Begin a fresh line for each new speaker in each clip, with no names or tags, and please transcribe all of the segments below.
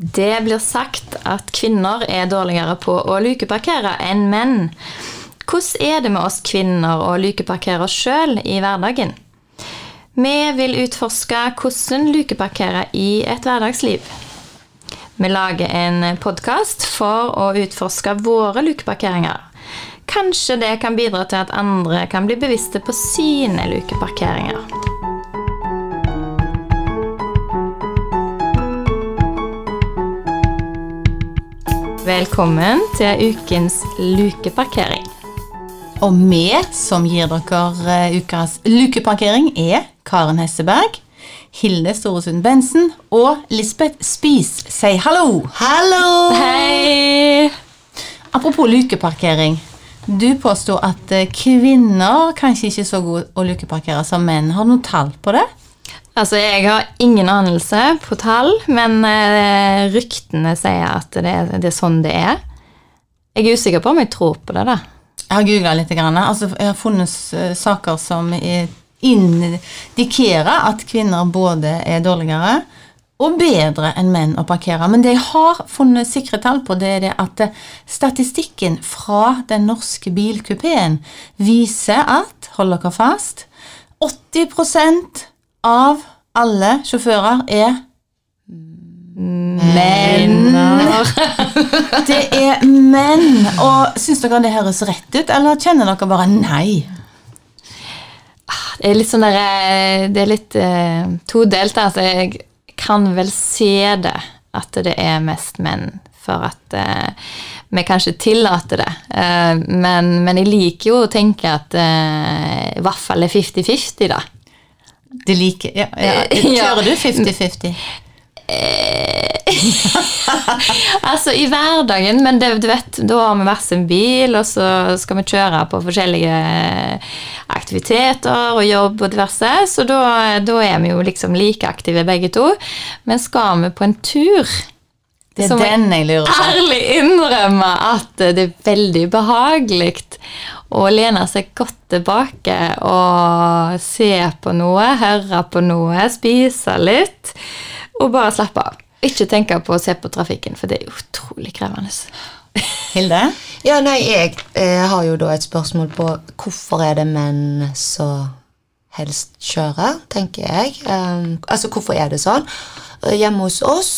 Det blir sagt at kvinner er dårligere på å lukeparkere enn menn. Hvordan er det med oss kvinner å lukeparkere oss sjøl i hverdagen? Vi vil utforske hvordan lukeparkere i et hverdagsliv. Vi lager en podkast for å utforske våre lukeparkeringer. Kanskje det kan bidra til at andre kan bli bevisste på sine lukeparkeringer. Velkommen til ukens lukeparkering.
Og vi som gir dere eh, ukas lukeparkering, er Karen Hesseberg, Hilde Storesund Bensen og Lisbeth Spis. Si hallo!
Hallo!
Hei!
Apropos lukeparkering. Du påsto at eh, kvinner kanskje ikke er så gode å lukeparkere som menn. Har du noe tall på det?
Altså, Jeg har ingen anelse på tall, men eh, ryktene sier at det, det er sånn det er. Jeg er usikker på om jeg tror på det. da.
Jeg har googla litt. Grann. Altså, jeg har funnet eh, saker som er- indikerer at kvinner både er dårligere og bedre enn menn å parkere. Men det jeg har funnet sikre tall på, det er det at eh, statistikken fra den norske bilkupeen viser at, hold dere fast, 80 av alle sjåfører er menn. Det er menn. Og syns dere det høres rett ut, eller kjenner dere bare nei?
Det er litt sånn der, eh, det er litt uh, todelt. Altså, jeg kan vel se det, at det er mest menn, for at uh, vi kanskje tillater det. Uh, men, men jeg liker jo å tenke at uh, i hvert fall er 50-50, da.
Det liker ja, ja. Kjører du 50-50?
Altså i hverdagen, men det, du vet, da har vi hver sin bil, og så skal vi kjøre på forskjellige aktiviteter og jobb og diverse, så da, da er vi jo liksom like aktive begge to. Men skal vi på en tur,
Det er den jeg lurer på.
ærlig innrømme at det er veldig behagelig å lene seg godt tilbake og se på noe, høre på noe, spise litt, og bare slappe av. Ikke tenke på å se på trafikken, for det er utrolig krevende.
Hilde?
Ja, nei, jeg jeg har jo da et spørsmål på hvorfor er det menn som helst kjører, tenker jeg. Um, altså, hvorfor er det sånn? Eh, Hjemme hos oss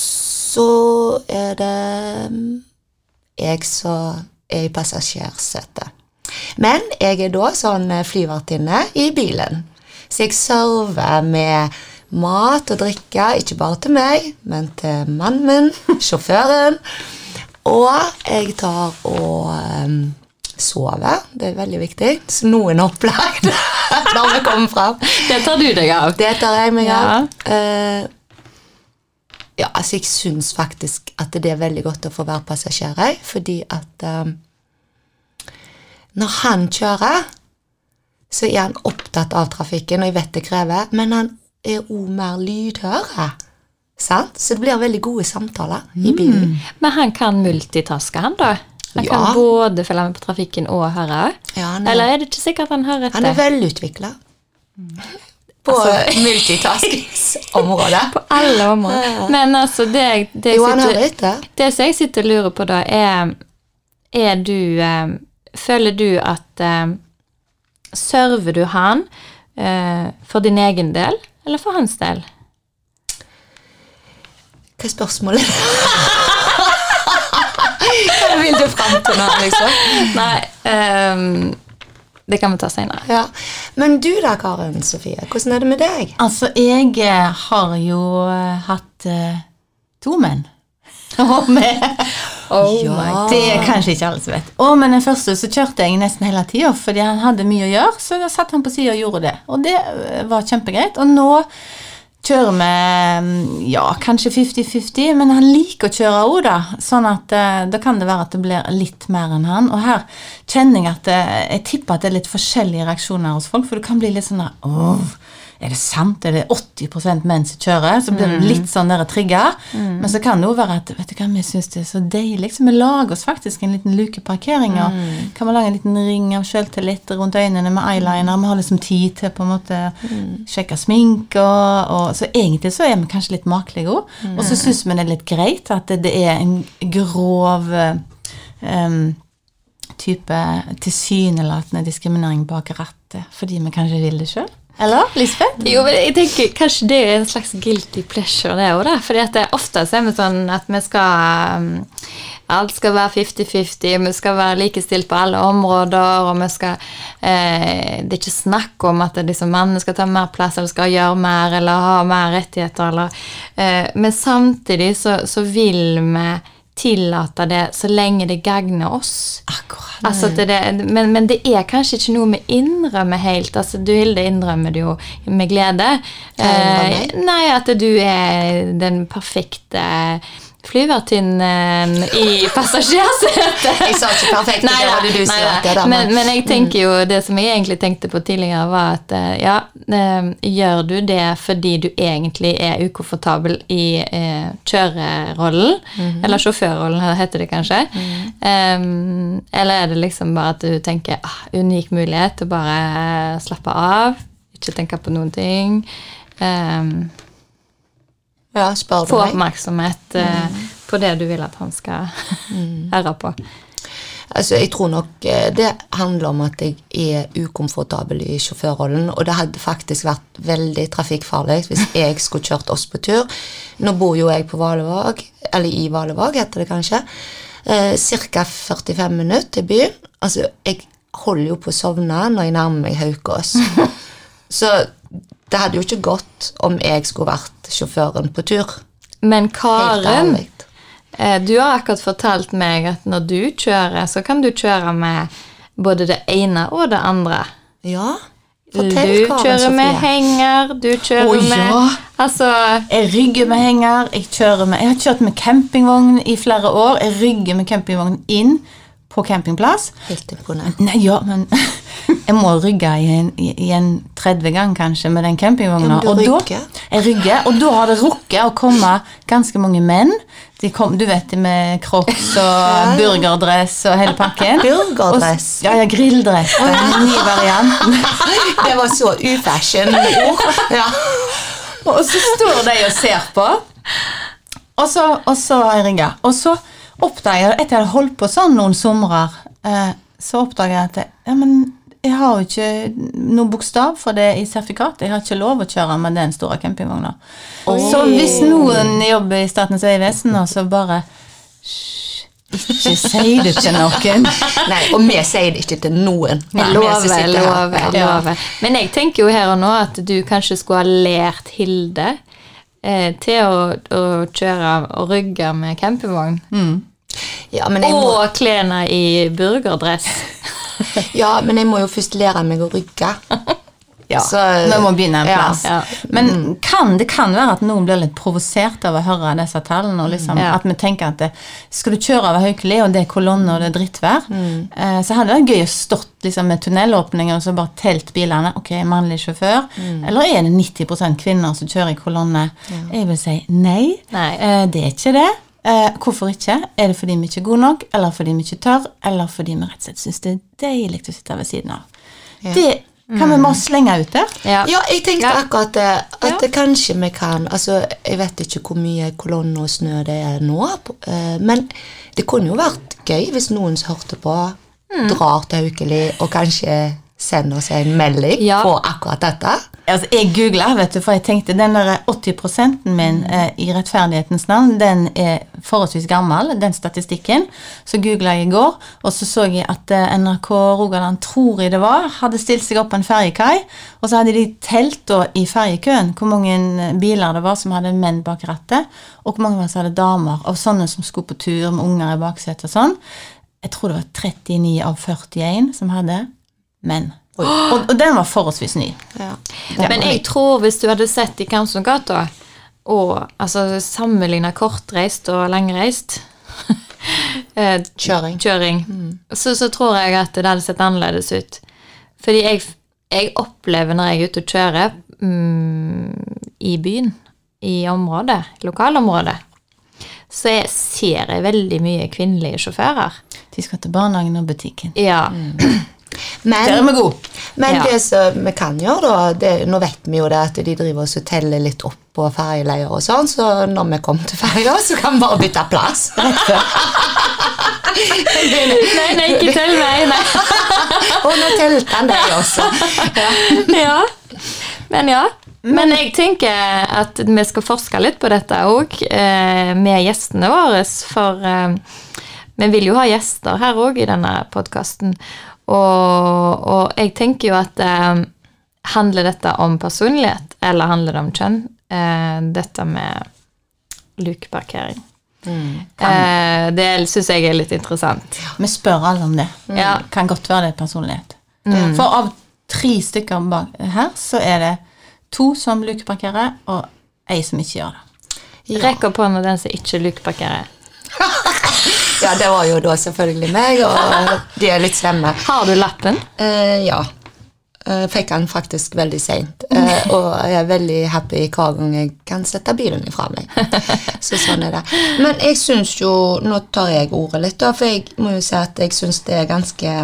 så er det mm, jeg som er i passasjersetet. Men jeg er da sånn eh, flyvertinne i bilen. Så jeg server med mat og drikke, ikke bare til meg, men til mannen min, sjåføren. Og jeg tar og um, sover. Det er veldig viktig. Så noen har opplagt når vi kommer fram.
Det tar du deg av.
Det tar jeg meg av.
Ja.
Uh, ja, altså jeg syns faktisk at det er veldig godt å få være passasjer, jeg, fordi at um, når han kjører, så er han opptatt av trafikken, og jeg vet det krever, men han er òg mer lydhøre. Sant? Så det blir veldig gode samtaler i bilen.
Men han kan multitaske, han da? Han
Ja.
kan både følge med på trafikken og høre?
Ja, er-
Eller er det ikke sikkert han hører etter?
Han er velutvikla på multitaskingsområdet.
På alle områder. Men altså, det, det, jeg sitter, det jeg sitter og lurer på da, er Er du eh, Føler du at eh, Server du han eh, for din egen del, eller for hans del?
Hva er spørsmålet? Hva vil du fram til nå, liksom?
Nei, um, det kan vi ta senere.
Ja. Men du da, Karen Sofie, hvordan er det med deg?
Altså, jeg eh, har jo eh, hatt uh, to menn.
Oh
Ja.
det er kanskje ikke alle som vet. Og men den første så kjørte jeg nesten hele tida, fordi han hadde mye å gjøre, så da satt han på sida og gjorde det. Og det eh, var kjempegreit. Og nå kjører vi mm, ja, kanskje 50-50, men han liker å kjøre òg, da. Sånn at eh, da kan det være at det blir litt mer enn han. Og her kjenner jeg at eh, jeg tipper at det er litt forskjellige reaksjoner hos folk, for det kan bli litt sånn der åh, Er det sant? Er det 80% menn som kjører? Så blir det litt sånn der Mm. Men så kan det jo være at vet du hva, vi syns det er så deilig, så vi lager oss faktisk en liten lukeparkering. Og kan vi lage en liten ring av sjøltillit rundt øynene med eyeliner. Vi har liksom tid til på en måte sjekke sminke og, og Så egentlig så er vi kanskje litt makelige òg. Og så syns vi det er litt greit at det, det er en grov um, type tilsynelatende diskriminering bak rattet fordi vi kanskje vil det sjøl. Eller, Lisbeth?
Jo, men jeg tenker Kanskje det er en slags guilty pleasure, det òg. Fordi at ofte så er vi sånn at vi skal um, Alt skal være 50-50, vi skal være likestilt på alle områder, og vi skal eh, Det er ikke snakk om at liksom mannene skal ta mer plass, eller skal gjøre mer, eller ha mer rettigheter, eller eh, Men samtidig så, så vil vi tillate det så lenge det gagner oss.
Akkurat.
Altså det, men, men det er kanskje ikke noe vi innrømmer helt. Altså, du Hilde innrømmer det jo med glede. Eh, nei, at du er den perfekte flyvertinnen i passasjersetet.
Jeg sa ikke perfekt, det
Neida,
hadde du sagt, det da,
men,
men-
jeg tenker jo det som jeg egentlig tenkte på tidligere, var at eh, ja, eh, gjør du det fordi du egentlig er ukomfortabel i eh, kjørerollen,
-hmm.
eller sjåførrollen heter det kanskje, Em, eller er det liksom bare at du tenker ah, unik mulighet til å bare eh, slappe av, ikke tenke på noen ting, em,
Ja, spør du
få
meg.
oppmerksomhet eh,
Mhm.
på det du vil at han skal høre på.
Altså, jeg tror nok eh, det handler om at jeg er ukomfortabel i sjåførrollen, og det hadde faktisk vært veldig trafikkfarlig hvis jeg skulle kjørt oss på tur. Nå bor jo jeg på Valevåg, eller i Valevåg heter det kanskje, eh, ca. 45 minutter til byen. Altså, jeg holder jo på å sovne når jeg nærmer meg Haukås. Så det hadde jo ikke gått om jeg skulle vært sjåføren på tur.
Men Karen, eh, du har akkurat fortalt meg at når du kjører, så kan du kjøre med både det ene og det andre.
Ja,
Du
fortell, Karen
kjører med
Sofie.
henger, du kjører
Å,
med
ja.
Altså
Jeg rygger med henger. Jeg, kjører med, jeg har kjørt med campingvogn i flere år. Jeg rygger med campingvogn inn på campingplass.
Helt imponerende.
Nei, ja, men jeg må rygge i en, i i en 30 gang kanskje med den campingvogna.
Ja,
og da- Jeg rygger, og da har det rukket å komme ganske mange menn. De kom, du vet, med crocs og burgerdress og hele pakken.
Burgerdress?
Og, ja, ja, grilldress. Ny variant.
Det var så ufashion. Ja.
Og så står de og ser på. Og så, og så har jeg rigga. Og så oppdager jeg, etter jeg hadde holdt på sånn noen somrer, eh, så oppdager jeg at jeg, ja, men jeg har jo ikke noe bokstav for det i sertifikat. Jeg har ikke lov å kjøre med den store campingvogna. Så hvis noen jobber i Statens vegvesen, og så bare ikke si det til noen.
Nei, og vi sier det ikke til noen. Vi
lover, lover, lover. Men jeg tenker jo her og nå at du kanskje skulle ha lært Hilde eh, til å, å kjøre og rygge med campingvogn.
Ja, men jeg må,
Og klærne i burgerdress.
ja, men jeg må jo først lære meg å rygge.
Ja,
Så-
vi må begynne en plass.
ja.
Men kan, det kan være at noen blir litt provosert av å høre disse tallene. Og liksom,
Ja.
At vi tenker at det, skal du kjøre over Haukeli, og det er kolonner og det er drittvær,
Mm.
eh, så hadde det vært gøy å stått liksom, med tunnelåpninger og så bare telt bilene. Ok, mannlig sjåfør.
Mm.
Eller er det 90% kvinner som kjører i kolonne? Jeg vil si nei.
Nei.
Eh, det er ikke det. Eh, hvorfor ikke? Er det fordi vi ikke er gode nok, eller fordi vi ikke tør, eller fordi vi rett og slett syns det er deilig å sitte ved siden av? Det kan vi bare slenge ut der.
Ja.
Ja, jeg tenkte
Ja.
akkurat det. At
Ja.
det kanskje vi kan Altså, jeg vet ikke hvor mye kolonne og snø det er nå, eh, men det kunne jo vært gøy hvis noen hørte på,
Mm.
drar til Haukeli og kanskje sender oss en melding
Ja.
på akkurat dette.
Altså, jeg googla, vet du, for jeg tenkte den der 80 min eh, i rettferdighetens navn, den er forholdsvis gammel, den statistikken. Så googla jeg i går, og så så jeg at eh, NRK Rogaland, tror jeg det var, hadde stilt seg opp på en ferjekai. Og så hadde de telt da i ferjekøen hvor mange biler det var som hadde menn bak rattet, og hvor mange var som hadde damer, av sånne som skulle på tur med unger i baksetet og sånn. Jeg tror det var 39 av 41 som hadde menn. Og, og den var forholdsvis ny.
Ja.
Men jeg tror hvis du hadde sett i Kamsongata, og altså sammenligna kortreist og langreist
Kjøring.
Kjøring. Mm. så, så tror jeg at det hadde sett annerledes ut. Fordi jeg, jeg opplever når jeg er ute og kjører mm, i byen, i området, lokalområdet, så jeg ser jeg veldig mye kvinnelige sjåfører.
De skal til barnehagen og butikken.
Ja.
Men,
Der er vi gode.
men
Ja.
det som vi kan gjøre, da det, Nå vet vi jo det at de driver og teller litt opp på ferjeleier og sånn, så når vi kommer til ferja, så kan vi bare bytte plass.
Nei, nei, ikke tell meg, nei.
Og nå telte han deg også.
ja. Men ja. Men jeg tenker at vi skal forske litt på dette òg, eh, med gjestene våre. For eh, vi vil jo ha gjester her òg i denne podkasten. Og, og jeg tenker jo at eh, handler dette om personlighet, eller handler det om kjønn? Eh, dette med lukeparkering. Eh, det syns jeg er litt interessant.
Vi spør alle om det.
Ja.
Kan godt være det er personlighet. For av tre stykker bak her, så er det to som lukeparkerer, og ei som ikke gjør det.
Rekk opp hånda den som ikke lukeparkerer.
Ja, det var jo da selvfølgelig meg, og de er litt slemme.
Har du lappen?
Eh, ja. Eh, fikk han faktisk veldig seint. Eh, og jeg er veldig happy hver gang jeg kan sette bilen ifra meg. Så sånn er det. Men jeg syns jo Nå tar jeg ordet litt, da, for jeg må jo si at jeg syns det er ganske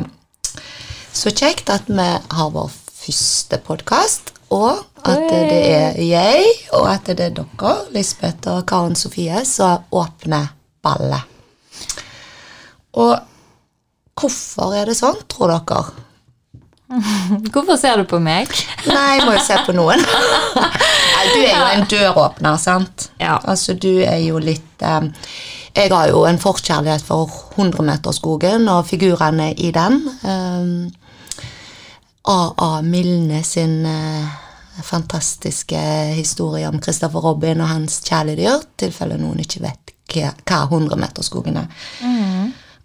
så kjekt at vi har vår første podkast. Og at det er jeg, og at det er dere, Lisbeth og Karen Sofie, som åpner ballet. Og hvorfor er det sånn, tror dere?
Hvorfor ser du på meg?
Nei, jeg må jo se på noen. Nei, du er jo en døråpner, sant?
Ja.
Altså, du er jo litt um, Jeg har jo en forkjærlighet for 100-meterskogen og figurene i den. Eh, A.A. Milne sin uh, fantastiske historie om Christopher Robin og hans kjæledyr, i tilfelle noen ikke vet hva, hva 100-meterskogen er.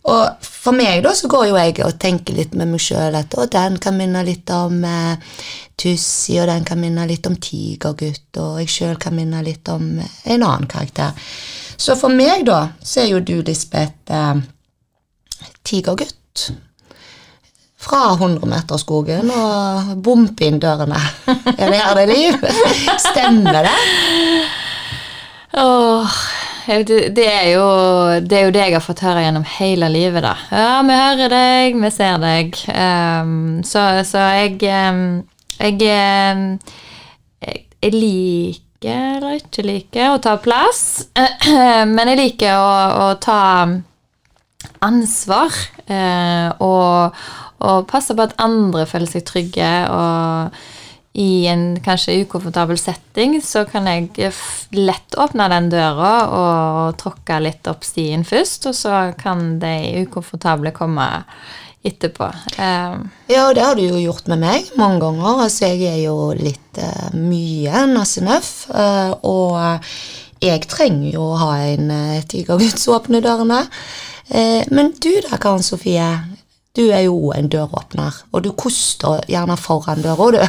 Og for meg da så går jo jeg og tenker litt med meg sjøl at å, den kan minne litt om eh, Tussi, og den kan minne litt om Tigergutt, og jeg sjøl kan minne litt om en annen karakter. Så for meg, da, så er jo du, Lisbeth, eh, Tigergutt. Fra 100-meterskogen og bompe inn dørene. Er det her det er liv? Stemmer det?
Åh, det, er jo, det er jo det jeg har fått høre gjennom hele livet, da. Ja, vi hører deg, vi ser deg. Um, så, så jeg ehm, jeg, ehm, jeg jeg liker eller ikke liker å ta plass, men jeg liker å, å ta ansvar eh, og, og passe på at andre føler seg trygge. og i en kanskje ukomfortabel setting, så kan jeg lett åpne den døra og tråkke litt opp stien først, og så kan de ukomfortable komme etterpå. Eh,
Ja, og det har du jo gjort med meg mange ganger. Altså, jeg er jo litt uh, mye nassenøff, uh, og jeg trenger jo å ha en uh, tigerguds åpne dørene. Uh, men du da, Karen Sofie, du er jo en døråpner, og du koster gjerne foran døra, du.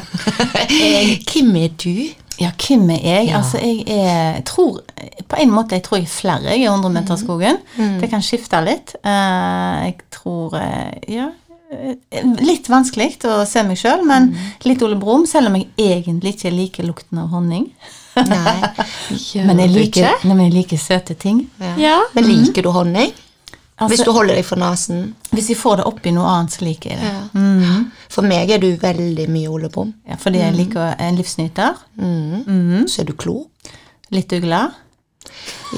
Hvem er du?
Ja, hvem er jeg?
Ja.
Altså, jeg er jeg tror, På en måte jeg tror jeg er flere i 100-meterskogen. Det kan skifte litt. Eh, jeg tror eh, Ja. eh, Litt vanskelig å se meg sjøl, men litt Ole Brumm, selv om jeg egentlig ikke liker lukten av honning.
Nei.
Men jeg liker, nei, men jeg liker søte ting.
ja.
Men liker du honning? Hvis
Altså,
du holder deg for nesen?
hvis jeg får det oppi noe annet, så liker jeg det.
Ja. For meg er du veldig mye Ole Brumm.
Ja, fordi jeg liker en livsnyter.
Så er du klok.
Litt ugle.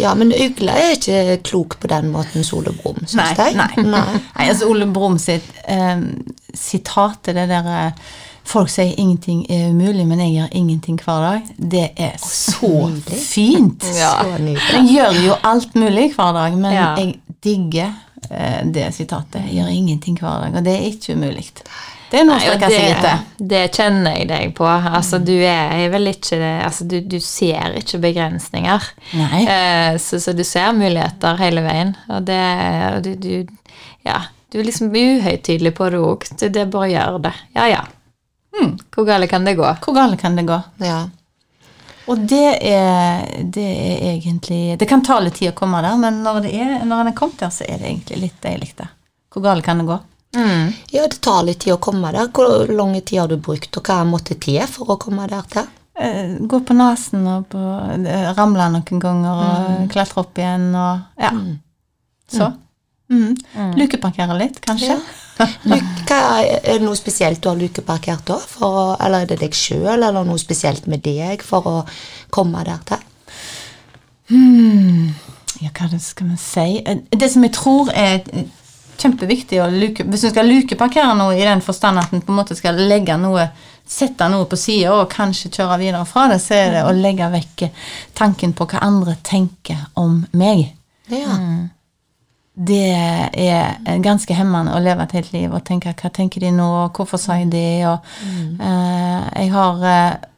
Ja, men Ugla er ikke klok på den måten som Ole Brumm, syns
Nei,
jeg.
nei.
nei.
Nei, altså Ole Brumm sitt eh, sitat det der eh, Folk sier ingenting er umulig, men jeg gjør ingenting hver dag. Det er så
så
fint.
Ja.
Så.
Jeg gjør jo alt mulig hver dag, men
Ja.
jeg digger eh, det sitatet. Jeg gjør ingenting hver dag, og det er ikke umulig. Det er noe å strekke seg etter.
det, det kjenner jeg deg på. Altså, du er vel ikke altså, du, du ser ikke begrensninger. Eh, så, så du ser muligheter hele veien. Og det og du, du Ja, du er liksom uhøytidelig på det òg. Det bare å gjøre det. Ja, ja.
Hmm.
Hvor galt kan det gå?
Hvor galt kan det gå?
Ja.
Og det er, det er egentlig Det kan ta litt tid å komme der, men når, det er, når en er kommet der, så er det egentlig litt deilig. det. Hvor galt kan det gå?
ja, det tar litt tid å komme der. Hvor lang tid har du brukt, og hva måtte til for å komme der til?
eh, gå på nesen og på, eh, ramle noen ganger og klatre opp igjen og Ja. Så. Mm. Lukeparkere litt, kanskje.
Luk- hva, er det noe spesielt du har lukeparkert da? For eller er det deg sjøl, eller noe spesielt med deg for å komme der til?
Ja, hva det skal vi si? Eh, Det som jeg tror er kjempeviktig å luke, Hvis du skal lukeparkere noe i den forstand at en på en måte skal legge noe Sette noe på sida og kanskje kjøre videre fra det, så er det å legge vekk tanken på hva andre tenker om meg.
Ja.
Det er ganske hemmende å leve et helt liv og tenke hva tenker de nå, og hvorfor sa jeg det, og eh, Jeg har eh,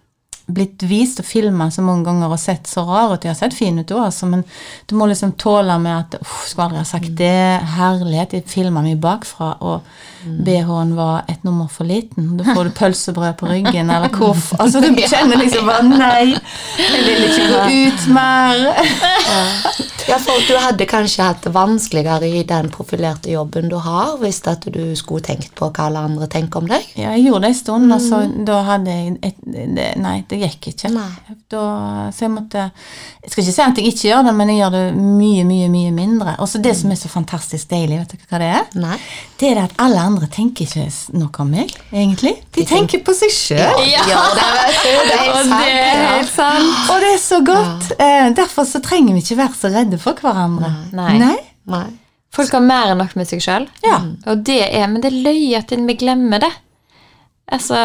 blitt vist og filma så mange ganger og sett så rar ut. Jeg har sett fin ut òg, altså, men du må liksom tåle med at Uff, skulle aldri ha sagt det. Herlighet. Jeg filma meg bakfra, og BH-en var et nummer for liten. Da får du pølsebrød på ryggen, eller koff. Altså, du kjenner liksom bare Nei, jeg vil ikke gå ut mer.
ja, for du hadde kanskje hatt det vanskeligere i den profilerte jobben du har, hvis at du skulle tenkt på hva alle andre tenker om deg?
Ja, jeg gjorde det en stund, og så da hadde jeg et, det, Nei, det gikk ikke. Da, så jeg måtte Jeg skal ikke si at jeg ikke gjør det, men jeg gjør det mye, mye mye mindre. Og så det som er så fantastisk deilig, vet dere hva det er?
Nei.
Det er det at alle andre tenker ikke noe om meg, egentlig. De tenker på seg sjøl.
Ja, ja. Det er
Og det er helt sant.
Og det er så godt. Ja. derfor så trenger vi ikke være så redde for hverandre.
Nei.
Nei?
Nei.
Folk har mer enn nok med seg sjøl.
Ja.
Og det er, men det er løye at vi glemmer det. Altså,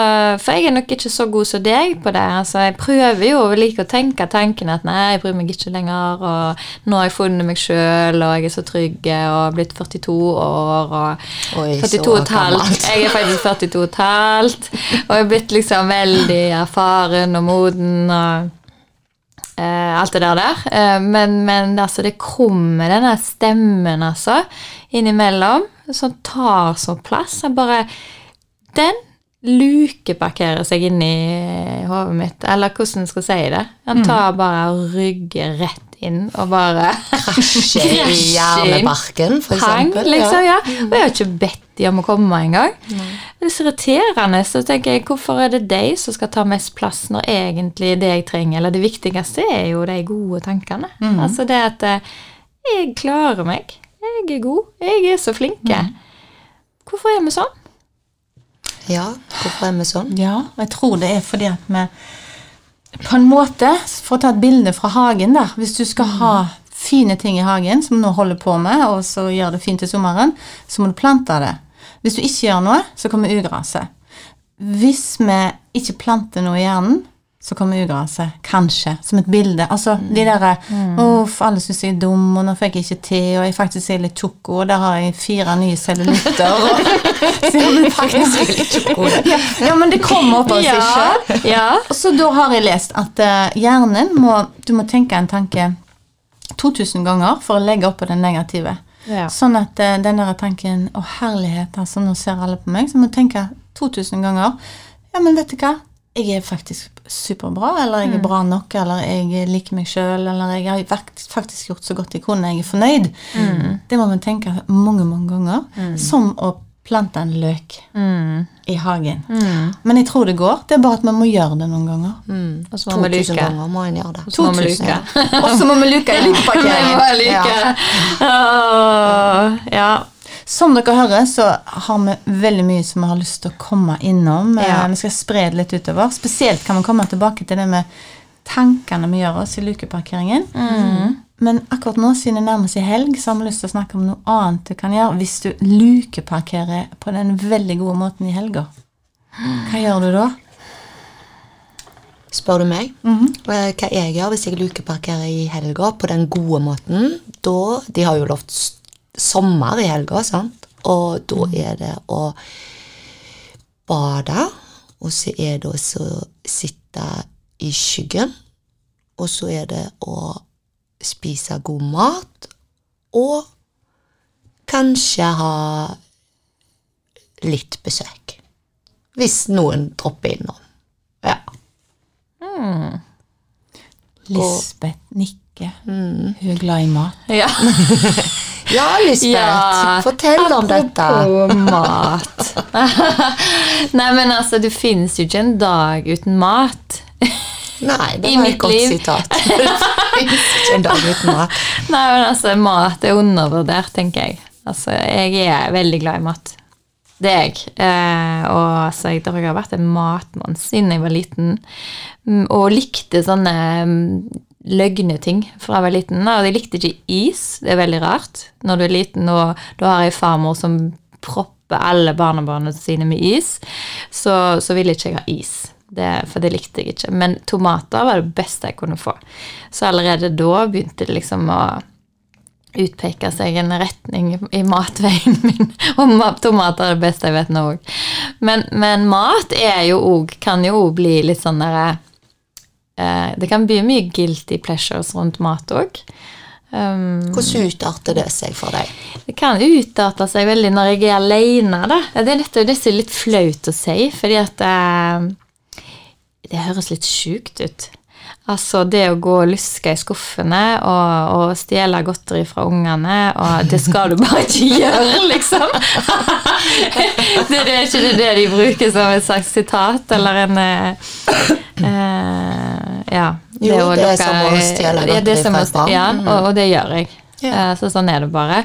for jeg er nok ikke så god som deg på det. Altså, jeg prøver jo å like å tenke tanken at nei, jeg bryr meg ikke lenger, og nå har jeg funnet meg sjøl, og jeg er så trygg, og blitt 42 år, og
Oi,
42 og et halvt. Jeg er faktisk 42 og et halvt, og jeg er blitt liksom veldig erfaren og moden, og uh, alt det der der. Uh, men, men altså, det kommer denne stemmen, altså, innimellom, som tar sånn plass. Jeg bare Den lukeparkerer seg inn i hodet mitt, eller hvordan skal jeg si det. Han tar bare og rygger rett inn, og bare
Krasjer i hjernebarken, eksempel.
liksom, ja. Og jeg har ikke bedt de om å komme engang. Det er så irriterende. Så tenker jeg, hvorfor er det de som skal ta mest plass, når egentlig det jeg trenger, eller det viktigste, er jo de gode tankene. Altså det at eh, jeg klarer meg. Jeg er god. Jeg er så flinke. Hvorfor er vi sånn?
Ja, hvorfor er vi sånn?
Ja, og jeg tror det er fordi at vi på en måte, For å ta et bilde fra hagen der Hvis du skal ha fine ting i hagen, som du nå holder på med, og så gjør det fint til sommeren, så må du plante det. Hvis du ikke gjør noe, så kommer ugraset. Hvis vi ikke planter noe i hjernen, så kommer ugraset. Kanskje. Som et bilde. Altså de derre Uff, alle syns jeg er dum, og nå fikk jeg ikke til, og jeg faktisk er litt tjukk, og der har jeg fire nye cellulitter. Og, så, ja, men faktisk, ja, ja, men det kommer opp av seg sjøl.
ja.
Og så da har jeg lest at eh, hjernen må Du må tenke en tanke 2000 ganger for å legge opp på den negative.
Ja.
Sånn at eh, den der tanken Å, herlighet, altså, nå ser alle på meg. Så må du tenke 2000 ganger. Ja, men vet du hva? Jeg er faktisk superbra, eller jeg er bra nok, eller jeg liker meg sjøl, eller jeg har faktisk gjort så godt jeg kunne, jeg er fornøyd. Det må man tenke mange, mange ganger. Som å plante en løk i hagen. Men jeg tror det går. Det er bare at man må gjøre det noen ganger.
Og så må
2000
luke.
ganger må en gjøre det.
Og så må vi
2000,
luke.
Og så må vi luke i
lukepakken. ja. Ja.
Som dere hører, så har vi veldig mye som vi har lyst til å komme innom. Eh,
Ja.
Vi skal spre det litt utover. Spesielt kan vi komme tilbake til det med tankene vi gjør oss i lukeparkeringen. Men akkurat nå, siden det nærmer seg helg, så har vi lyst til å snakke om noe annet du kan gjøre hvis du lukeparkerer på den veldig gode måten i helga. Hva gjør du da?
Spør du meg eh, hva jeg gjør hvis jeg lukeparkerer i helga på den gode måten, da De har jo lovt sommer i helga, sant? Og da er det å bade, og så er det å sitte i skyggen, og så er det å spise god mat, og kanskje ha litt besøk. Hvis noen dropper innom. Ja.
Lisbeth nikker. Hun er glad i mat.
ja.
Ja, Lisbeth,
Ja,
fortell om dette.
Apropos mat. Nei, men altså, det fins jo ikke en dag uten mat.
Nei, det var et godt
liv.
sitat. Finnes ikke en dag uten mat.
Nei, men altså, mat er undervurdert, tenker jeg. Altså, jeg er veldig glad i mat. Det er jeg. Eh, og altså, jeg tror jeg har vært en matmann siden jeg var liten. Mm, Og likte sånne mm, løgneting fra jeg var liten. Og jeg likte ikke is. Det er veldig rart. Når du er liten og du har ei farmor som propper alle barnebarna sine med is, så, så ville ikke jeg ha is. Det, for det likte jeg ikke. Men tomater var det beste jeg kunne få. Så allerede da begynte det liksom å utpeke seg en retning i matveien min. Og tomater er det beste jeg vet nå òg. Men, men mat jo også, Kan jo òg bli litt sånn derre eh, Det kan bli mye guilty pleasures rundt mat òg. Um,
Hvordan utarter det seg for deg?
det kan utarte seg veldig når jeg er alene, da. Det er dette det er litt flaut å si, fordi at eh, Det høres litt sjukt ut. Altså det å gå og luske i skuffene og, og stjele godteri fra ungene, og det skal du bare ikke gjøre, liksom. det, det er ikke det de bruker som et slags sitat eller en eh, Ja.
Det
Jo,
det er som å stjele
er
godteri fra et barn.
Ja, og, og det gjør jeg. Eh, Så sånn er det bare.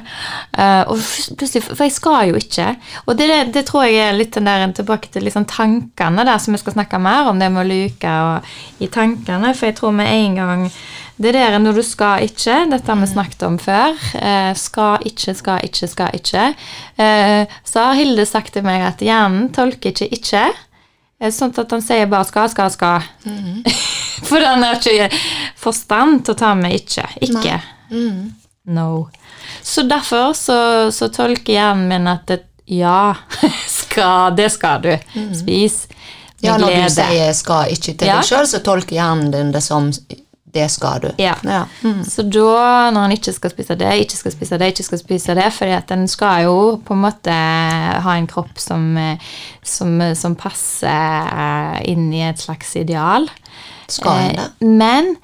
Eh, og plutselig, For jeg skal jo ikke. Og det, det tror jeg er litt den der, tilbake til liksom tankene der som vi skal snakke mer om, det med å luke og, i tankene. For jeg tror med en gang Det der når du skal ikke, dette har vi snakket om før. Eh, skal ikke, skal ikke, skal ikke. Eh, så har Hilde sagt til meg at hjernen tolker ikke ikke. eh, Sånn at han sier bare skal, skal, skal. For han har ikke forstand til å ta med ikke. Ikke. No. Så derfor så, så tolker hjernen min at det, ja, skal, det skal du. Spis med
Ja, når
glede.
du sier 'skal ikke' til
Ja.
deg sjøl, så tolker hjernen din det som 'det skal du'.
Ja.
Ja.
Så da, når han ikke skal spise det, ikke skal spise det, ikke skal spise det, fordi at den skal jo på en måte ha en kropp som, som, som passer inn i et slags ideal.
Skal en det?
Eh, Men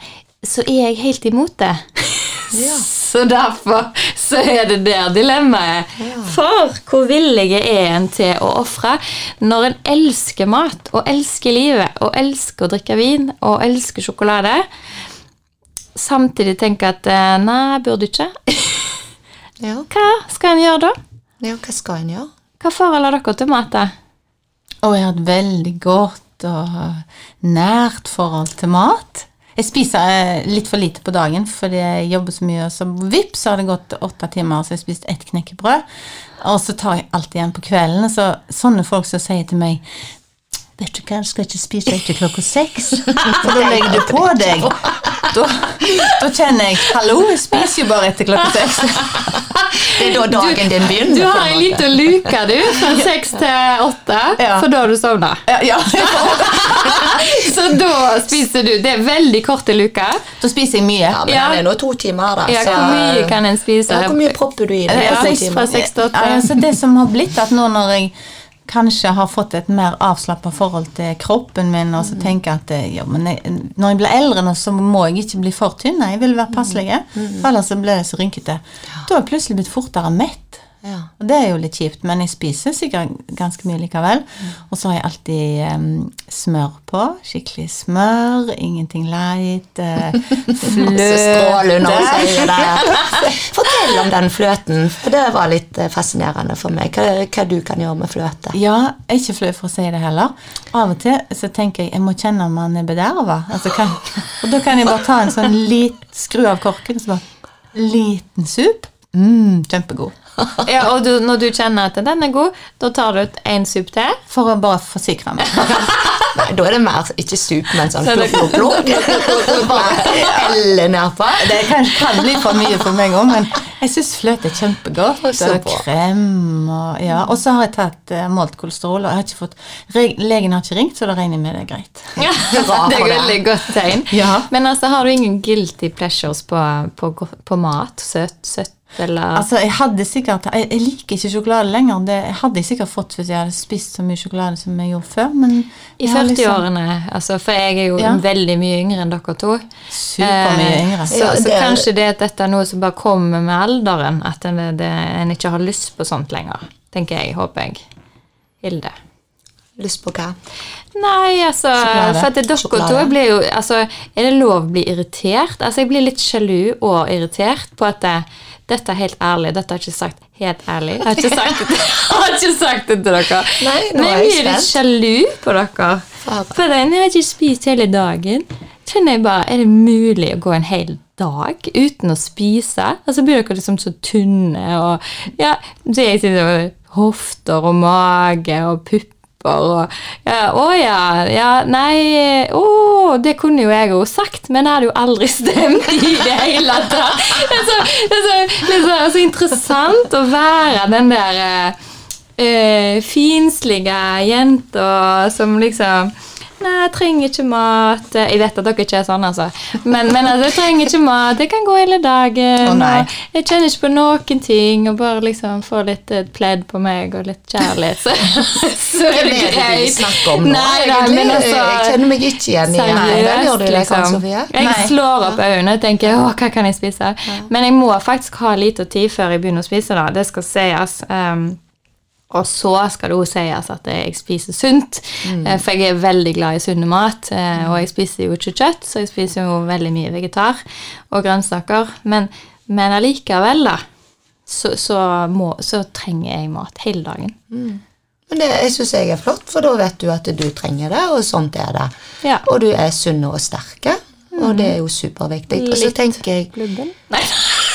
så er jeg helt imot det.
Ja.
Så derfor så er det der dilemmaet. For hvor villig er en til å ofre når en elsker mat og elsker livet og elsker å drikke vin og elsker sjokolade? Samtidig tenker at eh, nei, burde ikke.
Ja.
Hva skal en gjøre da?
ja, hva skal en gjøre?
Hva forhold har dere til mat? da?
Og jeg har et veldig godt og nært forhold til mat. Jeg spiser eh, litt for lite på dagen fordi jeg jobber så mye, så vips så har det gått åtte timer, så jeg har spist ett knekkebrød. Og så tar jeg alt igjen på kvelden. Så sånne folk som sier til meg Vet du hva, jeg skal ikke spise etter klokka seks, for da legger du på deg. Da, da kjenner jeg Hallo, jeg spiser jo bare etter klokka seks.
Det er da dagen din begynner.
Du har
en lita
liten luke, du, fra seks til åtte,
Ja.
for da har du sovna.
Ja, ja.
Så da spiser du. Det er veldig korte luker.
Da spiser jeg mye.
Ja, men
Ja.
det er nå to timer, da.
Ja,
så-
hvor mye kan en spise?
Ja, hvor mye propper du i deg?
Ja, fra seks til åtte.
Ja, altså det som har blitt at nå når jeg kanskje har fått et mer avslappa forhold til kroppen min, og så tenker jeg at eh, ja, men jeg, når jeg blir eldre nå, så må jeg ikke bli for tynn. Jeg vil være passelig, for ellers så blir jeg så rynkete. Da har jeg plutselig blitt fortere mett.
Ja.
Og det er jo litt kjipt, men jeg spiser sikkert ganske mye likevel. Og så har jeg alltid um, smør på. Skikkelig smør, ingenting light. Uh,
det. Fortell om den fløten, for det var litt eh, fascinerende for meg. Hva, hva du kan gjøre med fløte.
Ja, jeg er ikke flau for å si det heller. Av og til så tenker jeg jeg må kjenne om man er bederva. Altså, kan- og da kan jeg bare ta en sånn lit, skru av korken og så bare Liten sup. Mm, kjempegod.
Ja, og du, når du kjenner at den er god, da tar du ut en sup til.
For å bare forsikre meg.
Nei, da er det mer ikke sup, men sånn plukk, plukk. Bare nedpå.
Det kan, kan bli for mye for meg òg, men jeg syns fløte er kjempegodt.
Så
Og krem og ja. Og så har jeg tatt uh, målt kolesterol, og jeg har ikke fått Legen har ikke ringt, så da regner jeg med det er greit.
Ja,
det er veldig godt tegn.
Ja.
Men altså, har du ingen guilty pleasures på, på, på mat? Søt, søtt eller
Altså, jeg hadde sikkert Jeg, jeg liker ikke sjokolade lenger. Det hadde jeg sikkert fått hvis jeg hadde spist så mye sjokolade som jeg gjorde før. Men
I
40-årene, liksom
40-årene, altså, for jeg er jo
Ja.
veldig mye yngre enn dere to.
Supermye
Eh,
yngre.
Så,
Ja,
så
det
kanskje det at dette er noe som bare kommer med alderen, at en, det, en ikke har lyst på sånt lenger. Tenker jeg, håper jeg. Hilde.
Lyst på hva?
Nei, altså
Sjokolade.
For at dere to blir jo altså, Er det lov å bli irritert? Altså, Jeg blir litt sjalu og irritert på at det, dette er helt ærlig. Dette har jeg ikke sagt helt ærlig. Jeg har ikke sagt det, har ikke sagt det til dere.
Nei, nå er
jeg
jeg
blir litt sjalu på dere. For den har jeg ikke spist hele dagen. Kjenner jeg bare, Er det mulig å gå en hel dag uten å spise? Og så blir dere liksom så tynne og ja, så jeg sitter hofter og mage og pupper og ja, Å ja, ja, nei Å, det kunne jo jeg jo sagt, men det hadde jo aldri stemt i det hele tatt. Det er så, er så, er interessant å være den der uh, finslige jenta som liksom Nei, jeg trenger ikke mat. Jeg vet at dere ikke er sånn, altså. Men, men altså, jeg trenger ikke mat. Jeg kan gå hele dagen. Oh, jeg kjenner ikke på noen ting. Og bare liksom få litt eh, pledd på meg og litt kjærlighet. Så, så er det
er det du
greit.
snakker om nå,
Nei, nei, men altså,
jeg kjenner meg ikke igjen i det.
Liksom. Jeg slår opp øynene og tenker å, hva kan jeg spise? Men jeg må faktisk ha litt tid før jeg begynner å spise. da, Det skal sies. Um, og så skal det òg sies at jeg spiser sunt. mm. For jeg er veldig glad i sunn mat. eh, Og jeg spiser jo ikke kjøtt, så jeg spiser jo veldig mye vegetar og grønnsaker. Men, men allikevel, da, så, så, må, så trenger jeg mat hele dagen.
Men det jeg synes jeg er flott, for da vet du at du trenger det, og sånt er det.
Ja.
Og du er sunn og sterke, og det er jo superviktig. Og så tenker jeg
Klubben? Nei,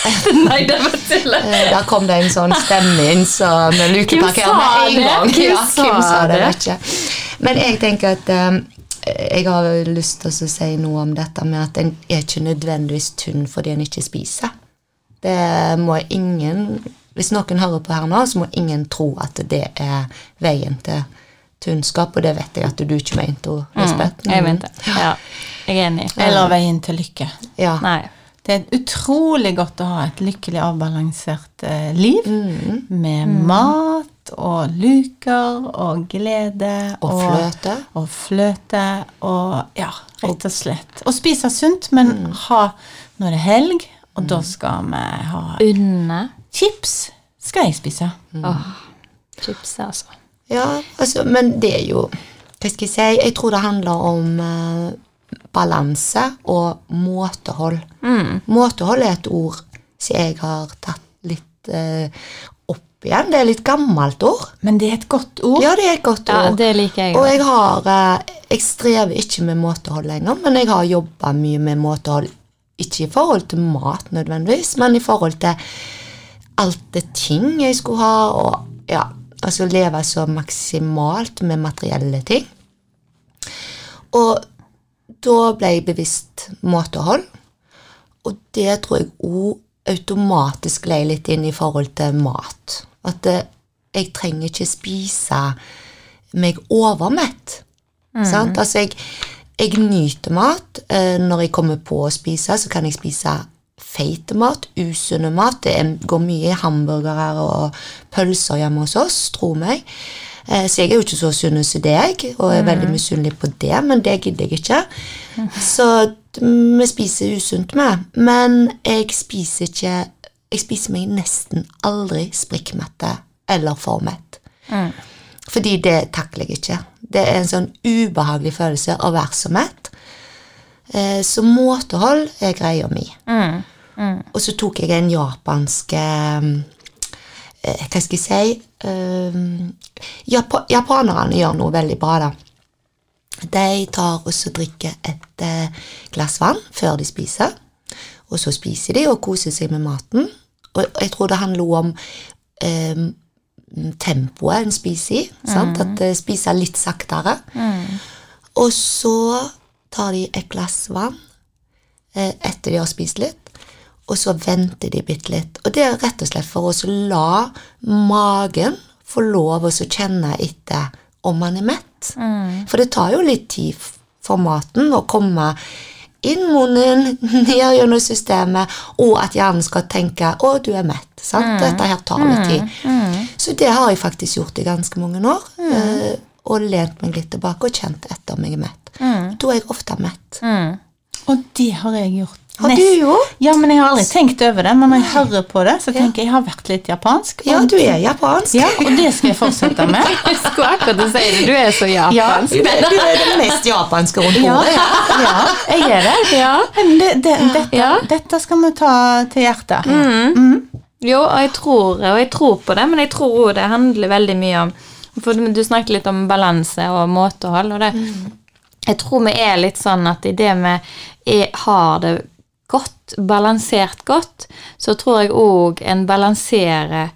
Nei det var tull.
eh, Der kom det en sånn stemme inn så med lukeparker
Hvem sa
med en gang.
Hvem
Ja,
sa
hvem sa det?
det?
Ikke. Men jeg tenker at um, jeg har lyst til å si noe om dette med at en er ikke nødvendigvis tynn fordi en ikke spiser. Det må ingen Hvis noen hører på her nå, så må ingen tro at det er veien til tunnskap, og det vet jeg at du ikke mente, Lisbeth.
Jeg mente. Ja, jeg er enig.
Eller veien til lykke.
Ja.
Nei.
Det er utrolig godt å ha et lykkelig avbalansert eh, liv
Mm.
med mat og luker og glede
Og fløte.
Og fløte og ja, rett og slett. Og spise sunt, men
Mm.
ha Nå er det helg, og da skal vi ha
Unne.
chips. Skal jeg spise.
Åh, chips, altså.
Ja, altså, men det er jo Hva skal jeg si? Jeg tror det handler om eh, balanse og måtehold. Måtehold er et ord som jeg har tatt litt eh, opp igjen. Det er litt gammelt ord.
Men det er et godt ord.
Ja, det er et godt
Ja,
ord.
det liker jeg
Og jeg har eh, Jeg strever ikke med måtehold lenger, men jeg har jobba mye med måtehold. Ikke i forhold til mat nødvendigvis, men i forhold til alt det ting jeg skulle ha, og ja, altså leve så maksimalt med materielle ting. Og da ble jeg bevisst måtehold, og det tror jeg òg automatisk lei litt inn i forhold til mat. At det, jeg trenger ikke spise meg overmett. Sant? Altså, jeg, jeg nyter mat. Eh, når jeg kommer på å spise, så kan jeg spise feit mat, usunne mat. Det går mye i hamburgere og pølser hjemme hos oss, tro meg. Eh, så jeg er jo ikke så sunn som deg, og er veldig misunnelig på det, men det gidder jeg ikke. Så vi spiser usunt vi. Men jeg spiser ikke Jeg spiser meg nesten aldri sprikkmette eller formett. Mm. Fordi det takler jeg ikke. Det er en sånn ubehagelig følelse å være så mett. Eh, så måtehold er greia mi. Og så tok jeg en japansk eh, Hva skal jeg si eh, Japa Japanerne gjør noe veldig bra, da. De tar og drikker et eh, glass vann før de spiser. Og så spiser de og koser seg med maten. Og jeg tror det handler om eh, tempoet en spiser i. Sant? At de spiser litt saktere. Og så tar de et glass vann eh, etter de har spist litt, og så venter de bitte litt. Og det er rett og slett for å la magen få lov å kjenne etter om man er mett. For det tar jo litt tid for maten å komme inn munnen, ned gjennom systemet, og at hjernen skal tenke 'Å, du er mett'. Sant? Dette her tar litt tid. Så det har jeg faktisk gjort i ganske mange år. Mm. Og lent meg litt tilbake og kjent etter om jeg er mett. Da er jeg ofte mett.
Og det har jeg gjort
Har
Nest-
du jo?
Ja, men jeg har aldri tenkt over det. Men når jeg hører på det, så tenker jeg jeg har vært litt japansk.
Ja, du er japansk.
Ja, og det skal jeg fortsette med.
Jeg skulle akkurat si det. Du er så
Ja,
japansk.
Du er, du er den mest japanske rundt
ja,
bordet. Ja.
ja jeg er det.
Ja.
Det, det, dette,
Ja.
dette skal vi ta til hjertet.
Jo, og jeg tror, og jeg tror på det, men jeg tror det handler veldig mye om For du snakket litt om balanse og måtehold, og det Jeg tror vi er litt sånn at idet vi er, har det godt, balansert godt, så tror jeg òg en balanserer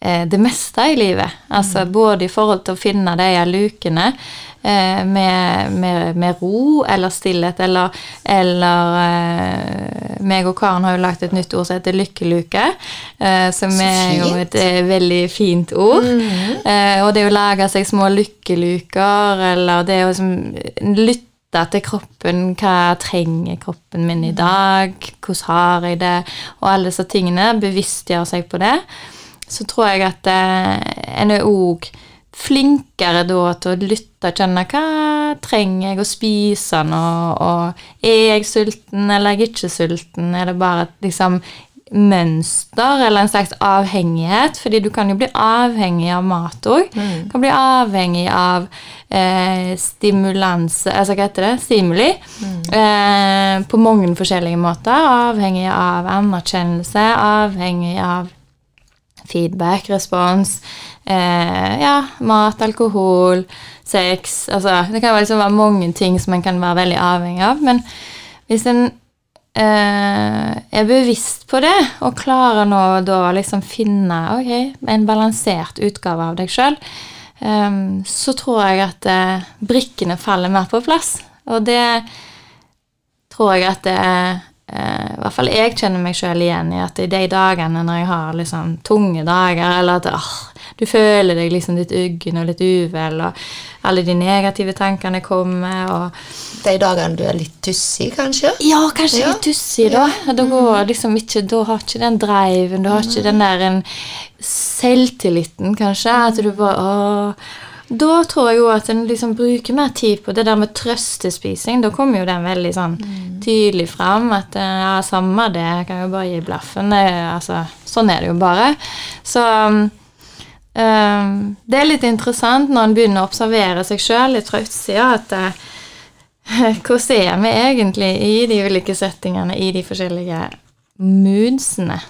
eh, det meste i livet. Altså både i forhold til å finne de lukene eh, med, med, med ro eller stillhet, eller, eller eh, meg og Karen har jo lagt et nytt ord som heter lykkeluke, eh, som er jo et eh, veldig fint ord. Eh, og det å lage seg små lykkeluker, eller det å liksom lytte til kroppen, hva trenger kroppen min i dag, hvordan har jeg det, og alle disse tingene, bevisstgjøre seg på det, så tror jeg at eh, en er òg flinkere da til å lytte og kjenne hva trenger jeg å spise nå, og er jeg sulten eller er jeg ikke sulten, er det bare liksom mønster eller en slags avhengighet, fordi du kan jo bli avhengig av mat òg. Mm. kan bli avhengig av eh, stimulanse Altså hva heter det? Stimuli. Eh, på mange forskjellige måter. Avhengig av anerkjennelse, avhengig av feedback, respons. Eh, ja, mat, alkohol, sex Altså det kan liksom være mange ting som en kan være veldig avhengig av. Men hvis en eh, er bevisst på det, og klarer nå da liksom finne okay, en balansert utgave av deg sjøl, så tror jeg at eh, brikkene faller mer på plass. Og det tror jeg at det er eh, I hvert fall jeg kjenner meg sjøl igjen i at i de dagene når jeg har liksom tunge dager, eller at åh, du føler deg liksom litt uggen og litt uvel, og alle de negative tankene kommer, og
De dagene du er litt tussig, kanskje?
ja, kanskje
Ja.
litt tussig, da. Da går liksom ikke Da har ikke den driven, du har ikke den der en selvtilliten, kanskje. At du bare Åh. Da tror jeg jo at en liksom bruker mer tid på det der med trøstespising. Da kommer jo den veldig sånn tydelig fram. At ja, samme det, jeg kan jo bare gi blaffen. Det, altså, sånn er det jo bare. Så det er litt interessant når en begynner å observere seg sjøl litt fra utsida, at eh, hvordan er vi egentlig i de ulike settingene, i de forskjellige moodsene?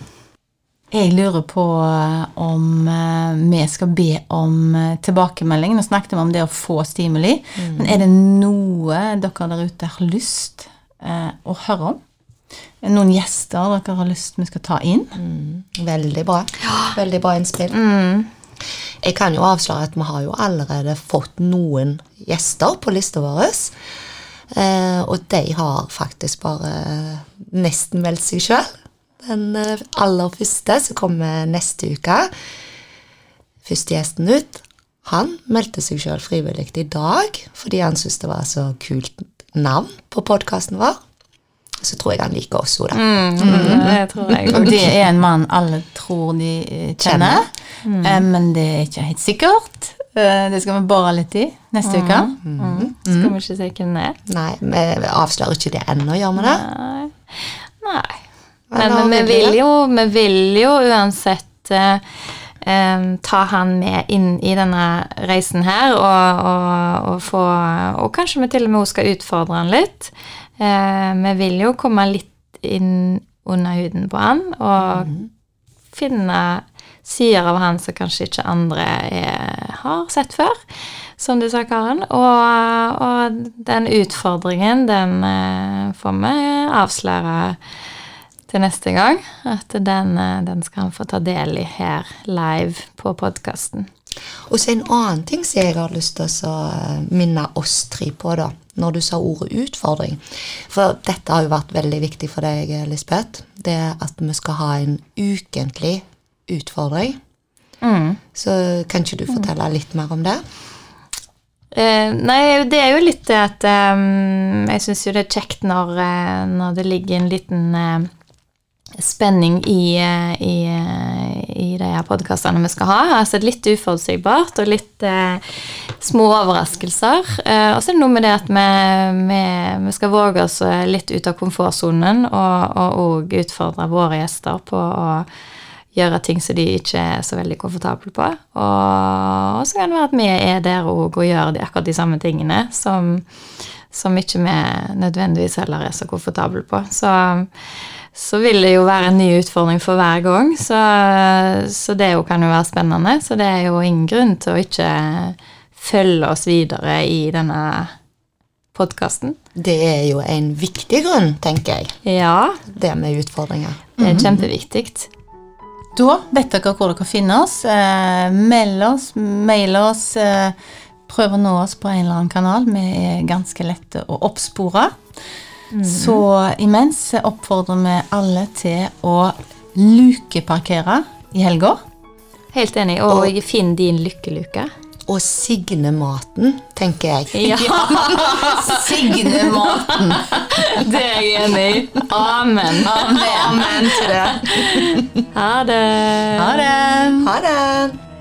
Jeg lurer på eh, om eh, vi skal be om tilbakemelding. Nå snakket vi om det å få stimuli. Men er det noe dere der ute har lyst eh, å høre om? Noen gjester dere har lyst vi skal ta inn?
Veldig bra. Veldig bra innspill. Jeg kan jo avsløre at vi har jo allerede fått noen gjester på lista vår. Eh, og de har faktisk bare nesten meldt seg sjøl. Den eh, aller første som kommer neste uke. Første gjesten ut. Han meldte seg sjøl frivillig i dag fordi han syntes det var så kult navn på podkasten vår. Så tror jeg han liker oss òg, da.
Mm, det tror jeg
Og det er en mann alle tror de kjenner, kjenner. Mm. Men det er ikke helt sikkert. Eh, Det skal vi bore litt i neste uke.
Mm. Skal vi ikke si hvem det er?
Nei, vi avslører ikke det ennå, gjør vi det?
Nei. Nei. Men vi
vil
jo, vi vil jo uansett uh, Um, ta han med inn i denne reisen her, og, og, og få Og kanskje vi til og med skal utfordre han litt. Eh, vi vil jo komme litt inn under huden på han, og finne sider av han som kanskje ikke andre er, har sett før, som du sa, Karen. Og, og den utfordringen, den eh, får vi avsløre til neste gang. At den, eh, den skal han få ta del i her live på podkasten.
Og så en annen ting som jeg har lyst til å minne oss tre på, da, når du sa ordet utfordring. For dette har jo vært veldig viktig for deg, Lisbeth. Det at vi skal ha en ukentlig utfordring. Så kan ikke du fortelle litt mer om det?
Uh, nei, det er jo litt det at um, Jeg syns jo det er kjekt når, eh, når det ligger en liten eh, spenning i, eh, i, eh, i de her podkastene vi skal ha. Altså litt uforutsigbart og litt eh, små overraskelser. Eh, og så er det noe med det at vi, vi, vi skal våge oss litt ut av komfortsonen og òg utfordre våre gjester på å gjøre ting som de ikke er så veldig komfortable på. Og, så kan det være at vi er der og gjør akkurat de samme tingene som, som ikke vi nødvendigvis heller er så komfortable på. Så, så vil det jo være en ny utfordring for hver gang. Så, så det jo kan jo være spennende. Så det er jo ingen grunn til å ikke følge oss videre i denne podkasten.
Det er jo en viktig grunn, tenker jeg.
Ja.
Det med utfordringer.
Det er kjempeviktig.
Da vet dere hvor dere finner oss. Eh, meld oss, mail oss. Eh, prøv å nå oss på en eller annen kanal. Vi er ganske lette å oppspore. Mm. Så imens oppfordrer vi alle til å lukeparkere i helga.
Helt enig. Og, og finn din lykkeluke
og signe maten, tenker jeg.
Ja.
signe maten.
Det er jeg enig i. Amen.
Amen.
Amen til det. Ha det.
Ha det.
Ha det.